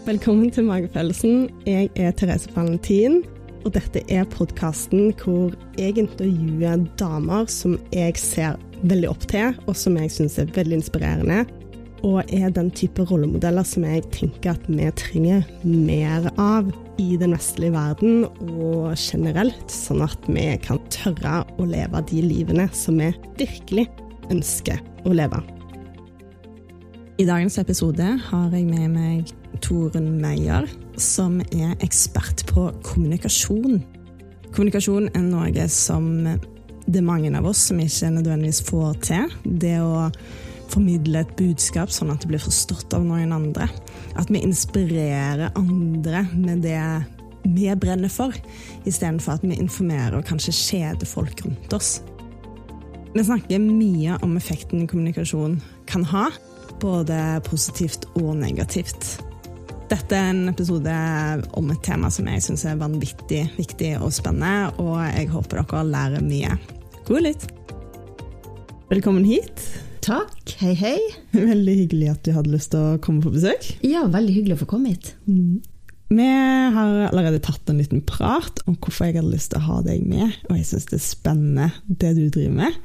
Velkommen til Magefølelsen. Jeg er Therese Valentin, og dette er podkasten hvor jeg intervjuer damer som jeg ser veldig opp til, og som jeg syns er veldig inspirerende. Og er den type rollemodeller som jeg tenker at vi trenger mer av i den vestlige verden og generelt, sånn at vi kan tørre å leve de livene som vi virkelig ønsker å leve. I dagens episode har jeg med meg Torunn Meyer, som er ekspert på kommunikasjon. Kommunikasjon er noe som det er mange av oss som ikke nødvendigvis får til. Det å formidle et budskap sånn at det blir forstått av noen andre. At vi inspirerer andre med det vi brenner for, istedenfor at vi informerer og kanskje kjeder folk rundt oss. Vi snakker mye om effekten kommunikasjon kan ha, både positivt og negativt. Dette er en episode om et tema som jeg syns er vanvittig viktig og spennende, og jeg håper dere lærer mye. God lytt! Velkommen hit. Takk. Hei, hei. Veldig hyggelig at du hadde lyst til å komme på besøk. Ja, veldig hyggelig å få komme hit. Mm. Vi har allerede tatt en liten prat om hvorfor jeg hadde lyst til å ha deg med, og jeg syns det er spennende det du driver med.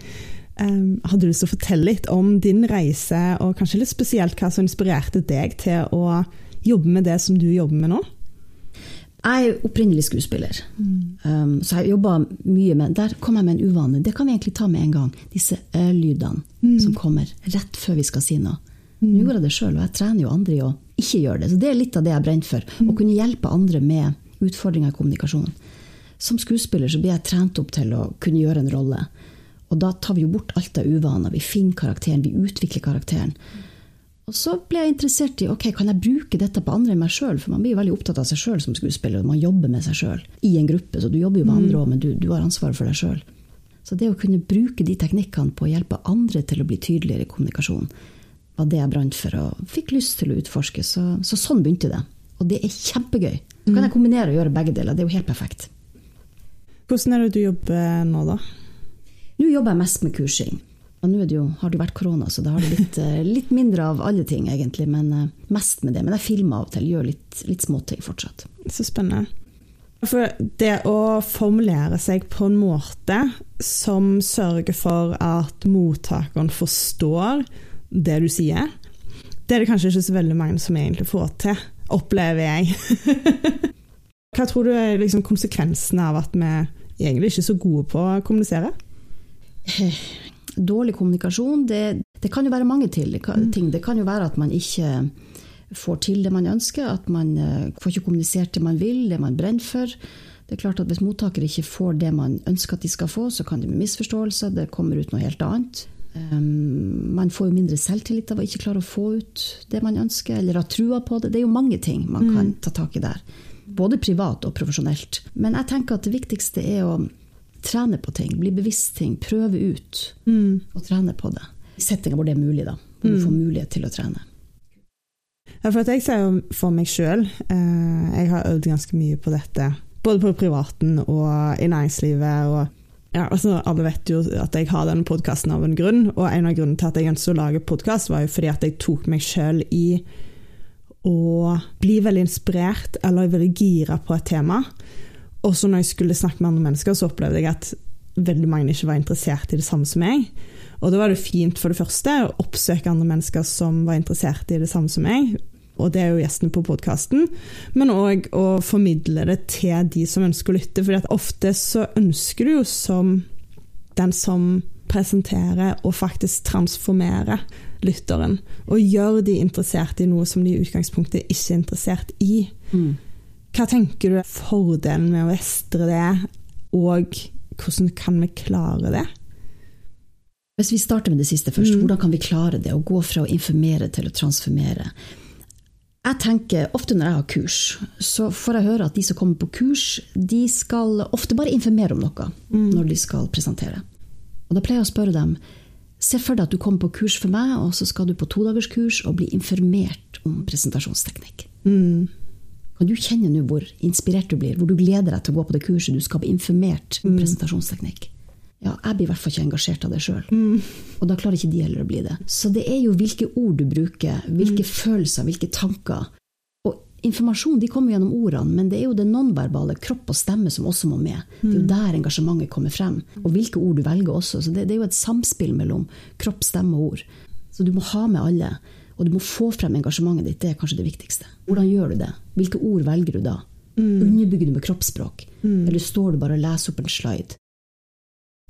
Um, hadde du lyst til å fortelle litt om din reise, og kanskje litt spesielt hva som inspirerte deg til å jobbe med det som du jobber med nå? Jeg er opprinnelig skuespiller, mm. um, så jeg jobba mye med Der kom jeg med en uvane. Det kan vi egentlig ta med en gang. Disse ø-lydene mm. som kommer rett før vi skal si noe. Mm. Nå gjorde jeg det sjøl, og jeg trener jo andre i å ikke gjøre det. Så det er litt av det jeg brenner for. Å mm. kunne hjelpe andre med utfordringer i kommunikasjon. Som skuespiller så blir jeg trent opp til å kunne gjøre en rolle. Og da tar vi jo bort alt av uvaner. Vi finner karakteren, vi utvikler karakteren. Og så ble jeg interessert i ok, kan jeg bruke dette på andre enn meg sjøl. For man blir veldig opptatt av seg sjøl som skuespiller, og man jobber med seg sjøl i en gruppe. Så du jobber jo med andre òg, mm. men du, du, har ansvaret for deg sjøl. Så det å kunne bruke de teknikkene på å hjelpe andre til å bli tydeligere i kommunikasjon, var det jeg brant for og fikk lyst til å utforske. Så, så sånn begynte det. Og det er kjempegøy. Så kan mm. jeg kombinere og gjøre begge deler. Det er jo helt perfekt. Hvordan er det du jobber nå, da? Nå jobber jeg mest med kursing. Og nå det jo, har det jo vært korona, så da har det blitt eh, litt mindre av alle ting, egentlig. Men eh, mest med det. Men jeg filmer av og til, gjør litt, litt småting fortsatt. Så spennende. For det å formulere seg på en måte som sørger for at mottakeren forstår det du sier, det er det kanskje ikke så veldig mange som egentlig får til, opplever jeg. Hva tror du er liksom konsekvensene av at vi egentlig ikke er så gode på å kommunisere? Dårlig kommunikasjon, det, det kan jo være mange til, mm. ting. Det kan jo være at man ikke får til det man ønsker, at man eh, får ikke kommunisert det man vil, det man brenner for. Det er klart at Hvis mottakere ikke får det man ønsker at de skal få, så kan det bli misforståelser, det kommer ut noe helt annet. Um, man får jo mindre selvtillit av å ikke klare å få ut det man ønsker, eller ha trua på det. Det er jo mange ting man kan mm. ta tak i der. Både privat og profesjonelt. Men jeg tenker at det viktigste er å trene på ting, bli bevisst ting, prøve ut mm. og trene på det. I settinger hvor det er mulig, da. Hvor mm. du får mulighet til å trene. Ja, for jeg ser jo for meg sjøl eh, Jeg har øvd ganske mye på dette. Både på privaten og i næringslivet. og ja, altså, Alle vet jo at jeg har denne podkasten av en grunn. Og en av grunnene til at jeg ønsket å lage podkast, var jo fordi at jeg tok meg sjøl i å bli veldig inspirert eller veldig gira på et tema. Og når jeg skulle snakke med andre mennesker, så opplevde jeg at veldig mange ikke var interessert i det samme som meg. Og da var det fint for det første å oppsøke andre mennesker som var interessert i det samme som meg. Og det er jo gjestene på podkasten. Men òg å formidle det til de som ønsker å lytte. For ofte så ønsker du jo som den som presenterer og faktisk transformerer lytteren. Og gjør de interessert i noe som de i utgangspunktet ikke er interessert i. Mm. Hva tenker du er fordelen med å vestre det, og hvordan kan vi klare det? Hvis vi starter med det siste først, mm. hvordan kan vi klare det? Å gå fra å informere til å transformere. Jeg tenker, Ofte når jeg har kurs, så får jeg høre at de som kommer på kurs, de skal ofte bare informere om noe mm. når de skal presentere. Og Da pleier jeg å spørre dem se for deg at du kommer på kurs for meg, og så skal du på todagerskurs og bli informert om presentasjonsteknikk. Mm. Kan du kjenne nå hvor inspirert du blir, hvor du gleder deg til å gå på det kurset du skal bli informert om mm. presentasjonsteknikk? Ja, jeg blir i hvert fall ikke engasjert av det sjøl. Mm. Og da klarer ikke de heller å bli det. Så det er jo hvilke ord du bruker, hvilke mm. følelser, hvilke tanker. Og informasjon de kommer gjennom ordene, men det er jo det nonverbale, kropp og stemme, som også må med. Det er jo der engasjementet kommer frem. Og hvilke ord du velger også. Så det, det er jo et samspill mellom kropp, stemme og ord. Så du må ha med alle. Og du må få frem engasjementet ditt. Det er kanskje det viktigste. Hvordan gjør du det? Hvilke ord velger du da? Underbygger du med kroppsspråk? Eller står du bare og leser opp en slide?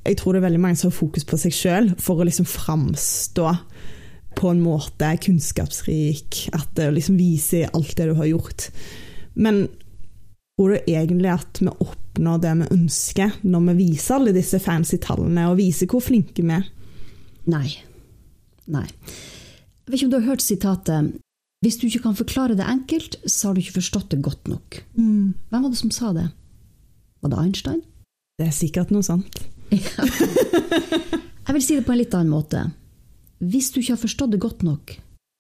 Jeg tror det er veldig mange som har fokus på seg sjøl for å liksom framstå på en måte kunnskapsrik, at det liksom viser alt det du har gjort. Men tror du egentlig at vi oppnår det vi ønsker, når vi viser alle disse fancy tallene, og viser hvor flinke vi er? Nei. Nei. Jeg vet ikke om du har hørt sitatet Hvis du ikke kan forklare det enkelt, så har du ikke forstått det godt nok. Mm. Hvem var det som sa det? Var det Einstein? Det er sikkert noe sånt. Jeg vil si det på en litt annen måte. Hvis du ikke har forstått det godt nok,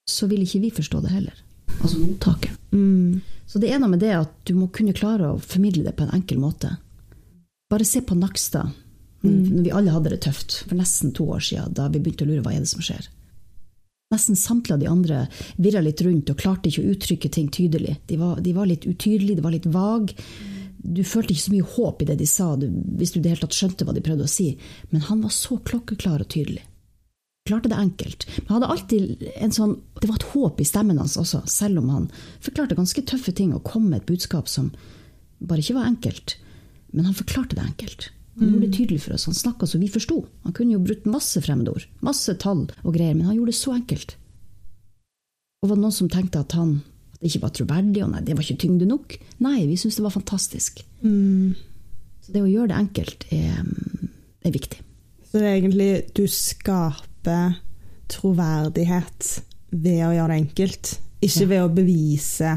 så vil ikke vi forstå det heller. Altså mottakeren. Mm. Så det er noe med det at du må kunne klare å formidle det på en enkel måte. Bare se på Nakstad, når vi alle hadde det tøft for nesten to år siden, da vi begynte å lure hva er det som skjer. Nesten samtlige av de andre virra litt rundt og klarte ikke å uttrykke ting tydelig. De var, de var litt utydelige, de var litt vage. Du følte ikke så mye håp i det de sa, hvis du i det hele tatt skjønte hva de prøvde å si. Men han var så klokkeklar og tydelig. Klarte det enkelt. Men hadde alltid en sånn Det var et håp i stemmen hans også, selv om han forklarte ganske tøffe ting og kom med et budskap som bare ikke var enkelt. Men han forklarte det enkelt. Han gjorde det tydelig for oss. Han snakka så vi forsto. Han kunne jo brukt masse fremmedord, masse tall og greier, men han gjorde det så enkelt. Og var det noen som tenkte at han at det ikke var troverdig, og nei, det var ikke tyngde nok? Nei, vi syntes det var fantastisk. Så det å gjøre det enkelt er, er viktig. Så det er egentlig du skaper troverdighet ved å gjøre det enkelt, ikke Ja. ved å bevise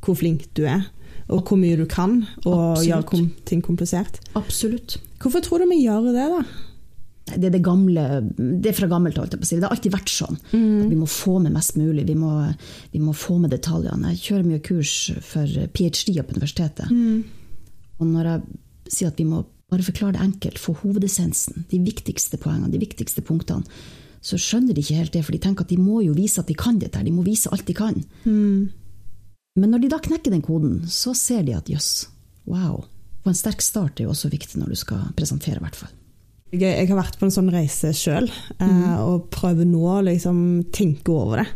hvor flink du er, og hvor mye du kan, og Absolutt. gjøre ting komplisert. Absolutt. Hvorfor tror du vi gjør det, da? Det er det gamle, det er fra gammelt av. Det har alltid vært sånn. At vi må få med mest mulig. Vi må, vi må få med detaljene. Jeg kjører mye kurs for ph.d.er på universitetet. Og når jeg sier at vi må bare forklare det enkelt, få hovedessensen, de viktigste poengene, de viktigste punktene, så skjønner de ikke helt det, for de tenker at de må jo vise at de kan dette, de må vise alt de kan. Men når de da knekker den koden, så ser de at jøss, wow. Og en sterk start er jo også viktig når du skal presentere, i hvert fall. Jeg, jeg har vært på en sånn reise sjøl, eh, og prøver nå å liksom tenke over det.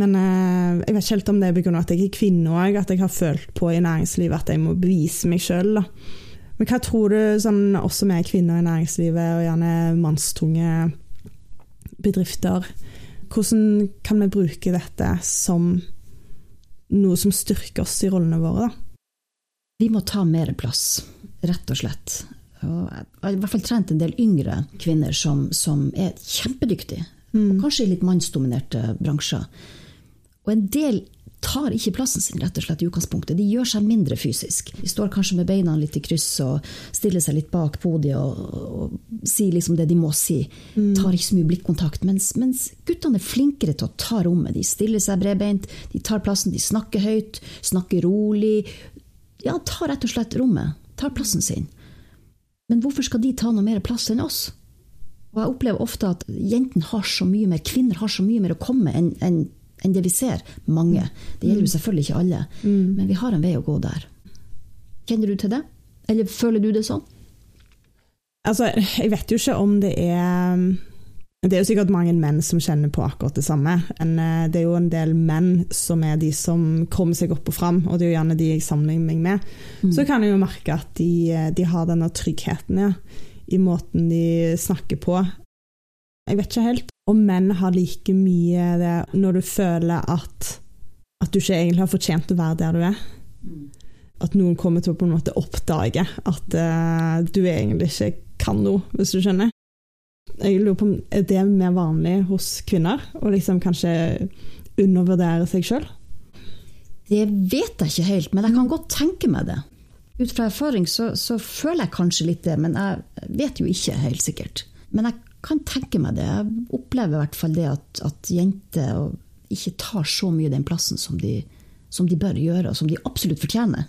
Men eh, jeg vet ikke helt om det er pga. at jeg er kvinne òg, at jeg har følt på i næringslivet at jeg må bevise meg sjøl. Men hva tror du, sånn, oss som er kvinner i næringslivet, og gjerne mannstunge bedrifter, hvordan kan vi bruke dette som noe som styrker oss i rollene våre? da? Vi må ta mer plass, rett og slett. Og jeg har i hvert fall trent en del yngre kvinner som, som er kjempedyktige, og kanskje i litt mannsdominerte bransjer. Og en del tar ikke plassen sin rett og slett i utgangspunktet. De gjør seg mindre fysisk. De står kanskje med beina litt i kryss og stiller seg litt bak podiet og, og sier liksom det de må si. Tar ikke så mye blikkontakt. Mens, mens guttene er flinkere til å ta rommet. De stiller seg bredbeint, de tar plassen, de snakker høyt, snakker rolig. Ja, tar rett og slett rommet. Tar plassen sin. Men hvorfor skal de ta noe mer plass enn oss? Og jeg opplever ofte at jentene har så mye mer, kvinner har så mye mer å komme med enn enn- enn det vi ser. Mange. Det gjelder jo selvfølgelig ikke alle. Men vi har en vei å gå der. Kjenner du til det? Eller føler du det sånn? Altså, jeg vet jo ikke om det er Det er jo sikkert mange menn som kjenner på akkurat det samme. Men eh, det er jo en del menn som er de som kommer seg opp og fram, og det er jo gjerne de jeg sammenligner meg med. Så kan jeg jo merke at de, eh, de har denne tryggheten ja, i måten de snakker på. Jeg vet ikke helt om menn har like mye det når du føler at, at du ikke egentlig har fortjent å være der du er. At noen kommer til å på en måte oppdage at uh, du egentlig ikke kan noe, hvis du skjønner. Jeg lurer på om Er det mer vanlig hos kvinner å liksom kanskje undervurdere seg sjøl? Det vet jeg ikke helt, men jeg kan godt tenke meg det. Ut fra erfaring så, så føler jeg kanskje litt det, men jeg vet jo ikke helt sikkert. Men jeg kan tenke meg det. Jeg opplever i hvert fall det at, at jenter ikke tar så mye den plassen som de, som de bør gjøre, og som de absolutt fortjener.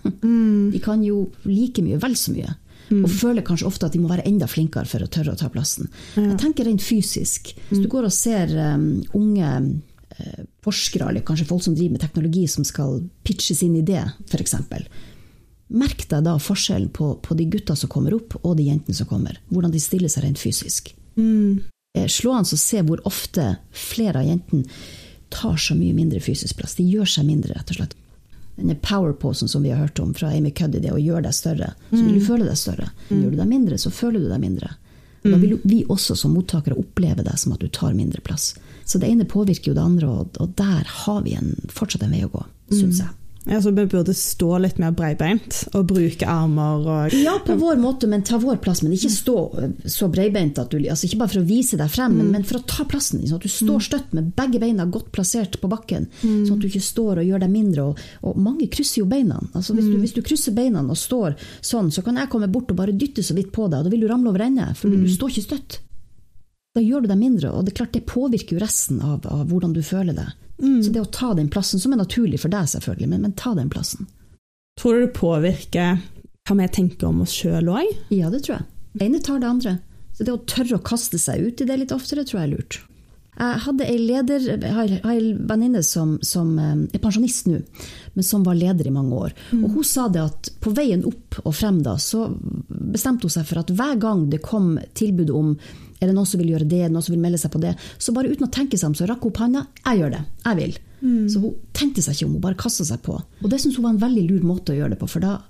De kan jo like mye, vel så mye. Og føler kanskje ofte at de må være enda flinkere for å tørre å ta plassen. Jeg tenker rent fysisk. Hvis du går og ser um, unge uh, forskere eller kanskje folk som driver med teknologi som skal pitche sin idé, f.eks. Merk deg da forskjellen på, på, de gutta som kommer opp, og de jentene som kommer. Hvordan de stiller seg rent fysisk. Mm. Slående å se hvor ofte flere av jentene tar så mye mindre fysisk plass. De gjør seg mindre, rett og slett. Denne power-posen som vi har hørt om fra Amy Cuddy, det å gjøre deg større, så vil du mm. føle deg større. Mm. Gjør du deg mindre, så føler du deg mindre. Da vil vi også som mottakere oppleve det som at du tar mindre plass. Så det ene påvirker jo det andre, og der har vi en, fortsatt en vei å gå, syns jeg. Ja, så Vi burde stå litt mer breibeint og bruke armer og Ja, på vår måte, men ta vår plass. Men ikke stå så breibeint at du altså Ikke bare for å vise deg frem, men, mm. men for å ta plassen din. Sånn at du står mm. støtt med begge beina godt plassert på bakken. Mm. Sånn at du ikke står og gjør deg mindre. Og, og mange krysser jo beina. Altså hvis, du, hvis, du, krysser beina og står sånn, så kan jeg komme bort og bare dytte så vidt på deg, og da vil du ramle over ende. For du står ikke støtt. Da gjør du deg mindre, og det er klart det påvirker jo resten av, av hvordan du føler deg. Mm. Så det å ta den plassen, som er naturlig for deg, selvfølgelig, men, men ta den plassen. Tror du det påvirker hva vi tenker om oss sjøl òg? Ja, det tror jeg. Det ene tar det andre. Så det å tørre å kaste seg ut i det litt oftere, tror jeg er lurt. Jeg hadde ei leder, har ei venninne som, som, eh, er pensjonist nå, men som var leder i mange år. Mm. Og Hun sa det at på veien opp og frem da, så bestemte hun seg for at hver gang det kom tilbud om er det noen som vil gjøre det, Er det noen som vil melde seg på det? Så bare uten å tenke seg om, så rakk hun opp handa. Jeg gjør det. Jeg vil. Mm. Så hun tenkte seg ikke om, hun bare kasta seg på. Og det syns hun var en veldig lur måte å gjøre det på, for da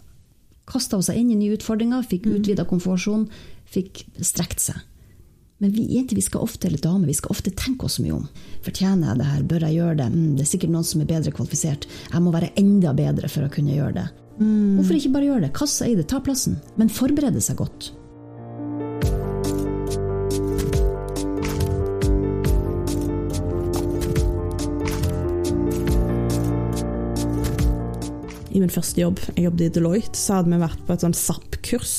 kasta hun seg inn i nye utfordringer, fikk mm. utvida komfortsonen, fikk strekt seg. Men vi jenter vi skal ofte, eller damer, vi skal ofte tenke oss mye om. Fortjener jeg det her? Bør jeg gjøre det? Mm, det er sikkert noen som er bedre kvalifisert. Jeg må være enda bedre for å kunne gjøre det. Mm. Hvorfor ikke bare gjøre det? Kast seg i det, ta plassen. Men forberede seg godt. Min første jobb, jeg jobbet i Deloitte, så hadde vi vært på et sånn SAP-kurs,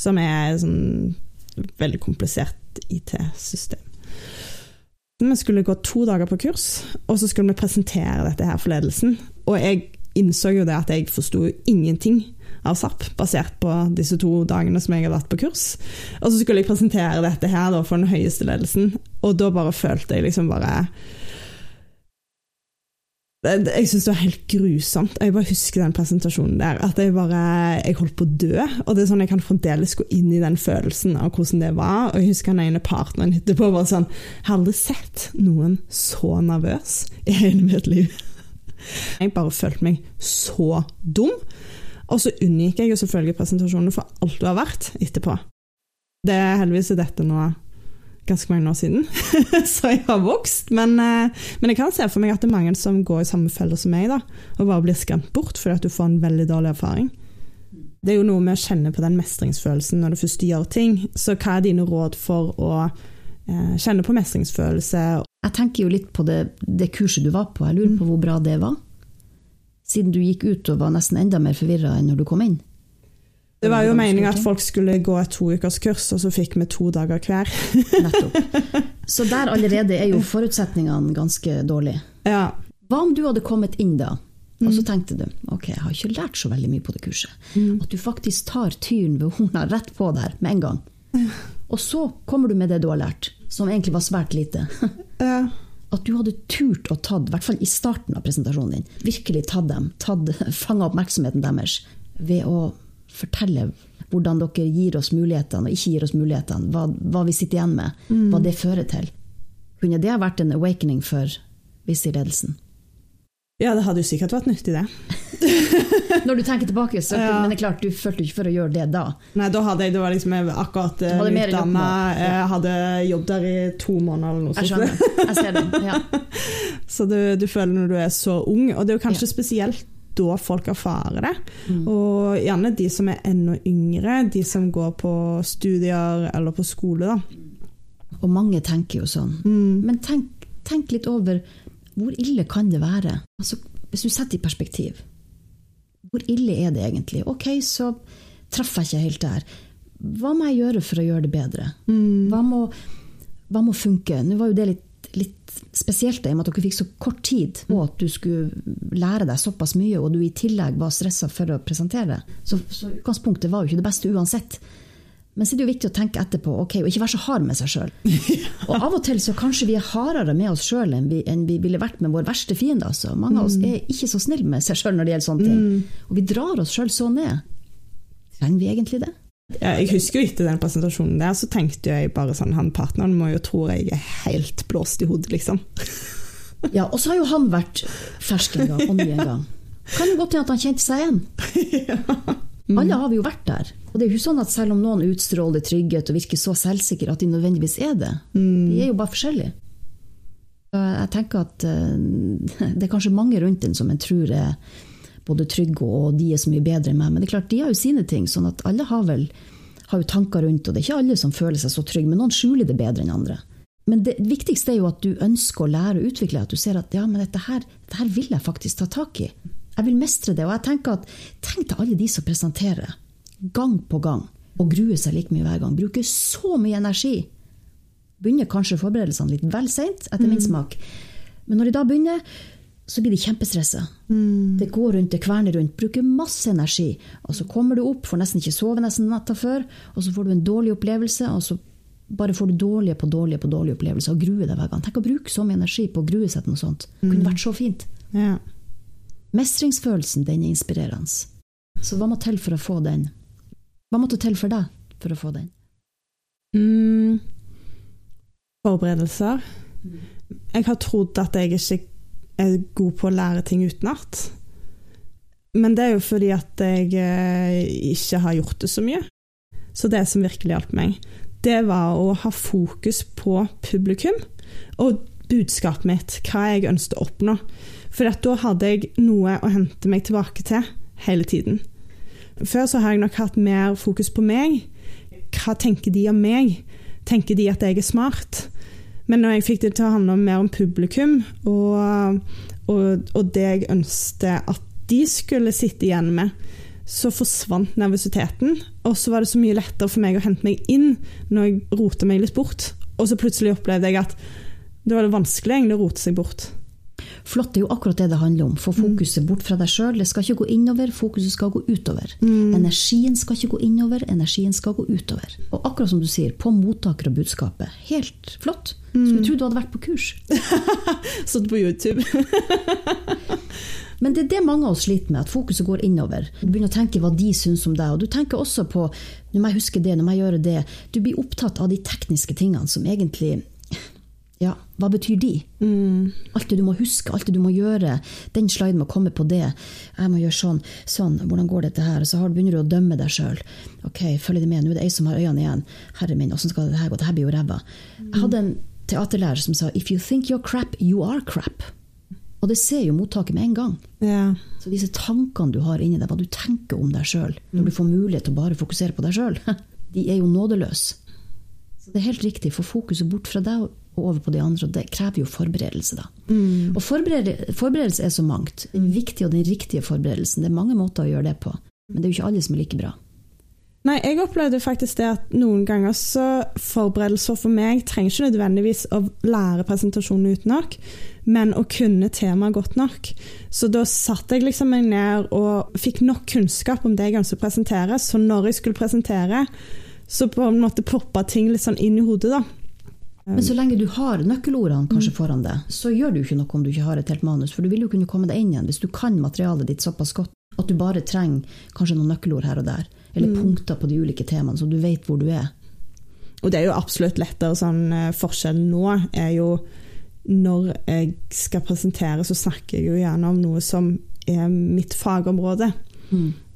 som er sånn veldig komplisert IT-system. Vi skulle gå to dager på kurs, og så skulle vi presentere dette her for ledelsen. Og jeg innså jo det at jeg forsto ingenting av SAP, basert på disse to dagene som jeg hadde vært på kurs. Og så skulle jeg presentere dette her for den høyeste ledelsen, og da bare følte jeg liksom bare jeg syns det var helt grusomt. Jeg bare husker den presentasjonen der. At jeg bare jeg holdt på å dø. Og det er sånn jeg kan fremdeles gå inn i den følelsen av hvordan det var. Og jeg husker den ene partneren etterpå bare sånn Jeg har aldri sett noen så nervøs i hele mitt liv. Jeg bare følte meg så dum. Og så unngikk jeg selvfølgelig presentasjonen for alt du har vært etterpå. Det er heldigvis dette nå ganske mange år siden, så jeg har vokst. Men, eh, men, jeg kan se for meg at det er mange som går i samme felle som meg, da, og bare blir skremt bort fordi at du får en veldig dårlig erfaring. Det er jo noe med å kjenne på den mestringsfølelsen når du først gjør ting. Så hva er dine råd for å eh, kjenne på mestringsfølelse? Jeg tenker jo litt på det, det kurset du var på, jeg lurer på hvor bra det var? Siden du gikk ut og var nesten enda mer forvirra enn når du kom inn? Det var jo meninga at folk skulle gå et to ukers kurs, og så fikk vi to dager hver. Nettopp. Så der allerede er jo forutsetningene ganske dårlige. Ja. Hva om du hadde kommet inn da, og så mm. tenkte du ok, jeg har ikke lært så veldig mye på det kurset. Mm. At du faktisk tar tyren ved horna rett på der med en gang. Og så kommer du med det du har lært, som egentlig var svært lite. Ja. At du hadde turt å tatt, i hvert fall i starten av presentasjonen din, virkelig tatt dem, tatt, fanga oppmerksomheten deres ved å fortelle hvordan dere gir oss mulighetene og ikke gir oss mulighetene, hva, hva vi sitter igjen med, mm. hva det fører til. Kunne det ha vært en awakening for visse i ledelsen? Ja, det hadde jo sikkert vært nyttig, det. Når du tenker tilbake, så, ja. men det er klart, du følte ikke for å gjøre det da. Nei, da hadde jeg, det var liksom akkurat uh, utdanna, jeg hadde jobbet der i to måneder eller noe sånt. Jeg skjønner, jeg ser det, ja. så du, du, føler når du er så ung, og det er jo kanskje ja. spesielt da folk erfarer det. Mm. Og gjerne de som er enda yngre, de som går på studier eller på skole. da. Og mange tenker jo sånn. Mm. Men tenk, tenk, litt over hvor ille kan det være? Altså, hvis du setter i perspektiv, hvor ille er det egentlig? Ok, så traff jeg ikke helt der. Hva må jeg gjøre for å gjøre det bedre? Mm. Hva, må, hva må funke? Nå var jo det litt litt spesielt i og med at dere fikk så kort tid, og at du skulle lære deg såpass mye, og du i tillegg var stressa for å presentere. Så, så utgangspunktet var jo ikke det beste uansett. Men så er det jo viktig å tenke etterpå ok, og ikke være så hard med seg sjøl. Og av og til så kanskje vi er hardere med oss sjøl enn, vi- enn vi ville vært med vår verste fiende. Altså. Mange av oss er ikke så snille med seg sjøl når det gjelder sånne ting. Og vi drar oss sjøl så ned. Trenger vi egentlig det? Ja, jeg husker jo etter den presentasjonen der, så tenkte jeg bare sånn Han partneren må jo tro jeg er helt blåst i hodet, liksom. Ja, Og så har jo han vært fersk en gang, og ny en gang. Kan jo godt hende at han kjente seg igjen. Alle har vi jo vært der. Og det er jo ikke sånn at selv om noen utstråler trygghet og virker så selvsikre at de nødvendigvis er det. De er jo bare forskjellige. Jeg tenker at eh, det er kanskje mange rundt en som en tror er både trygge og de er så mye bedre enn meg. Men det er klart, de har jo sine ting. sånn at alle har vel har jo tanker rundt, og det er ikke alle som føler seg så trygge, men noen skjuler det bedre enn andre. Men det viktigste er jo at du ønsker å lære og utvikle, at du ser at ja, men dette her, dette her vil jeg faktisk ta tak i. Jeg vil mestre det. Og jeg tenker at tenk til alle de som presenterer, gang på gang, og gruer seg like mye hver gang. Bruker så mye energi. Begynner kanskje forberedelsene litt vel seint, etter min smak. Men når de da begynner, så blir de kjempestressa. Det går rundt, det kverner rundt, bruker masse energi. Og så kommer du opp, får nesten ikke sove nesten natta før, og så får du en dårlig opplevelse, og så bare får du dårlige på dårlige på dårlige opplevelser og gruer deg hver gang. Tenk å bruke så mye energi på å grue seg til noe sånt. Det kunne vært så fint. Ja. Mestringsfølelsen, den er inspirerende. Så hva må til for å få den? Hva måtte til for deg for å få den? Mm, forberedelser. Jeg har trodd at jeg ikke er god på å lære ting utenat. Men det er jo fordi at jeg eh, ikke har gjort det så mye. Så det som virkelig hjalp meg, det var å ha fokus på publikum og budskapet mitt, hva jeg ønsket å oppnå. For da hadde jeg noe å hente meg tilbake til hele tiden. Før så har jeg nok hatt mer fokus på meg. Hva tenker de om meg? Tenker de at jeg er smart? Men når jeg fikk det til å handle mer om publikum, og, og, og det jeg ønsket at de skulle sitte igjen med, så forsvant nervøsiteten. Og så var det så mye lettere for meg å hente meg inn når jeg rota meg litt bort. Og så plutselig opplevde jeg at det var det vanskelig egentlig å rote seg bort. Flott, det er jo akkurat det det handler om. Få fokuset bort fra deg sjøl. Det skal ikke gå innover, fokuset skal gå utover. Energien skal ikke gå innover, energien skal gå utover. Og akkurat som du sier, på mottaker og budskapet. Helt flott. Skulle tro du hadde vært på kurs. Satt på YouTube. Men det er det mange av oss sliter med, at fokuset går innover. Du begynner å tenke hva de syns om deg, og du tenker også på nå må jeg huske det, nå må jeg gjøre det. Du blir opptatt av de tekniske tingene som egentlig ja, hva betyr de? Alt det du må huske, alt det du må gjøre. Den sliden må komme på det. Jeg må gjøre sånn. sånn, Hvordan går dette her? Og så begynner du å dømme deg sjøl. Ok, følger det med? Nå er det ei som har øynene igjen. Herre min, åssen skal det her gå? Det her blir jo ræva. Jeg hadde en teaterlærer som sa If you think you're crap, you are crap. Og det ser jo mottaket med en gang. Ja. Så disse tankene du har inni deg, hva du tenker om deg sjøl, når du får mulighet til å bare fokusere på deg sjøl, de er jo nådeløse. Så det er helt riktig, få fokuset bort fra deg over på de andre, og det krever jo forberedelse, da. Og forberedelse, forberedelse er så mangt. Den viktige og den riktige forberedelsen. Det er mange måter å gjøre det på, men det er jo ikke alle som er like bra. Nei, jeg opplevde faktisk det at noen ganger så forberedelser for meg trenger ikke nødvendigvis å lære presentasjonen utenat, men å kunne temaet godt nok. Så da satte jeg liksom meg ned og fikk nok kunnskap om det jeg ønsket å presentere, så når jeg skulle presentere, så på en måte poppa ting litt sånn inn i hodet, da. Men så lenge du har nøkkelordene kanskje foran deg, så gjør det jo ikke noe om du ikke har et helt manus, for du vil jo kunne komme deg inn igjen hvis du kan materialet ditt såpass godt at du bare trenger kanskje noen nøkkelord her og der, eller punkter på de ulike temaene, så du vet hvor du er. Og det er jo absolutt lettere sånn eh, Forskjellen nå er jo når jeg skal presentere, så snakker jeg jo gjerne om noe som er mitt fagområde.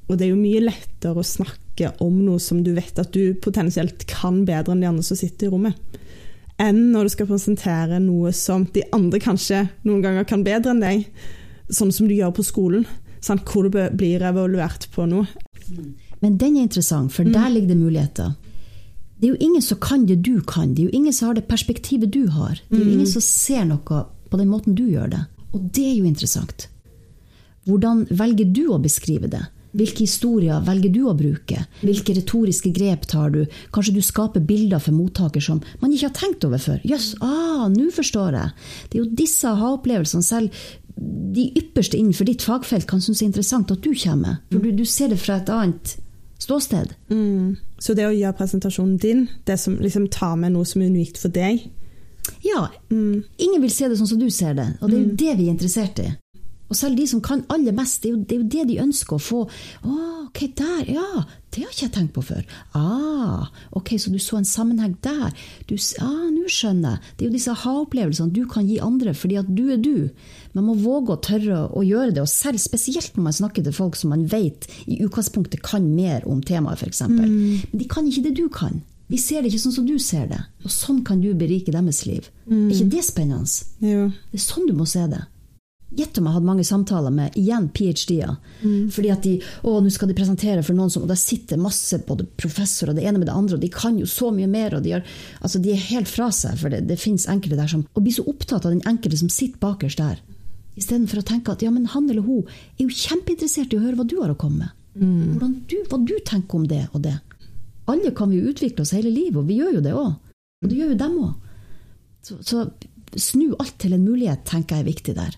Og det er jo mye lettere å snakke om noe som du vet at du potensielt kan bedre enn de andre som sitter i rommet, enn når du skal presentere noe som de andre kanskje noen ganger kan bedre enn deg, sånn som du gjør på skolen, sant? hvor du blir evaluert på noe. Men den er interessant, for der ligger det muligheter. Det er jo ingen som kan det du kan, det er jo ingen som har det perspektivet du har. Det er jo ingen som ser noe på den måten du gjør det. Og det er jo interessant. Hvordan velger du å beskrive det? Hvilke historier velger du å bruke? Hvilke retoriske grep tar du? Kanskje du skaper bilder for mottaker som man ikke har tenkt over før. Jøss, ah, nå forstår jeg. Det er jo disse aha-opplevelsene selv de ypperste innenfor ditt fagfelt kan synes er interessant at du kommer. For du, du ser det fra et annet ståsted. Mm. Så det å gjøre presentasjonen din, det som liksom tar med noe som er unikt for deg Ja, mm. ingen vil se det sånn som du ser det, og det er jo det vi er interessert i. Og selv de som kan aller mest, det er jo det, er jo det de ønsker å få. Å, ok, der, ja, det har ikke jeg tenkt på før. Ah, ok, så du så en sammenheng der. Du, ah, nå skjønner jeg. Det er jo disse aha-opplevelsene du kan gi andre fordi at du er du. Man må våge å tørre å gjøre det, og selv spesielt når man snakker til folk som man vet i utgangspunktet kan mer om temaet, f.eks. Men de kan ikke det du kan. De ser det ikke sånn som du ser det. Og sånn kan du berike deres liv. Er ikke det spennende? Jo. Det er sånn du må se det. Gjett om jeg hadde mange samtaler med igjen ph.d.-er. Fordi at de å, nå skal de presentere for noen som Og der sitter masse både professorer, det ene med det andre, og de kan jo så mye mer. og De, har, altså de er helt fra seg, for det, det finnes enkelte der som Og blir så opptatt av den enkelte som sitter bakerst der. Istedenfor å tenke at ja, men han eller hun er jo kjempeinteressert i å høre hva du har å komme med. Mm. du, hva du tenker om det og det. Alle kan vi jo utvikle oss hele livet, og vi gjør jo det òg. Og det gjør jo dem òg. Så, så snu alt til en mulighet, tenker jeg er viktig der.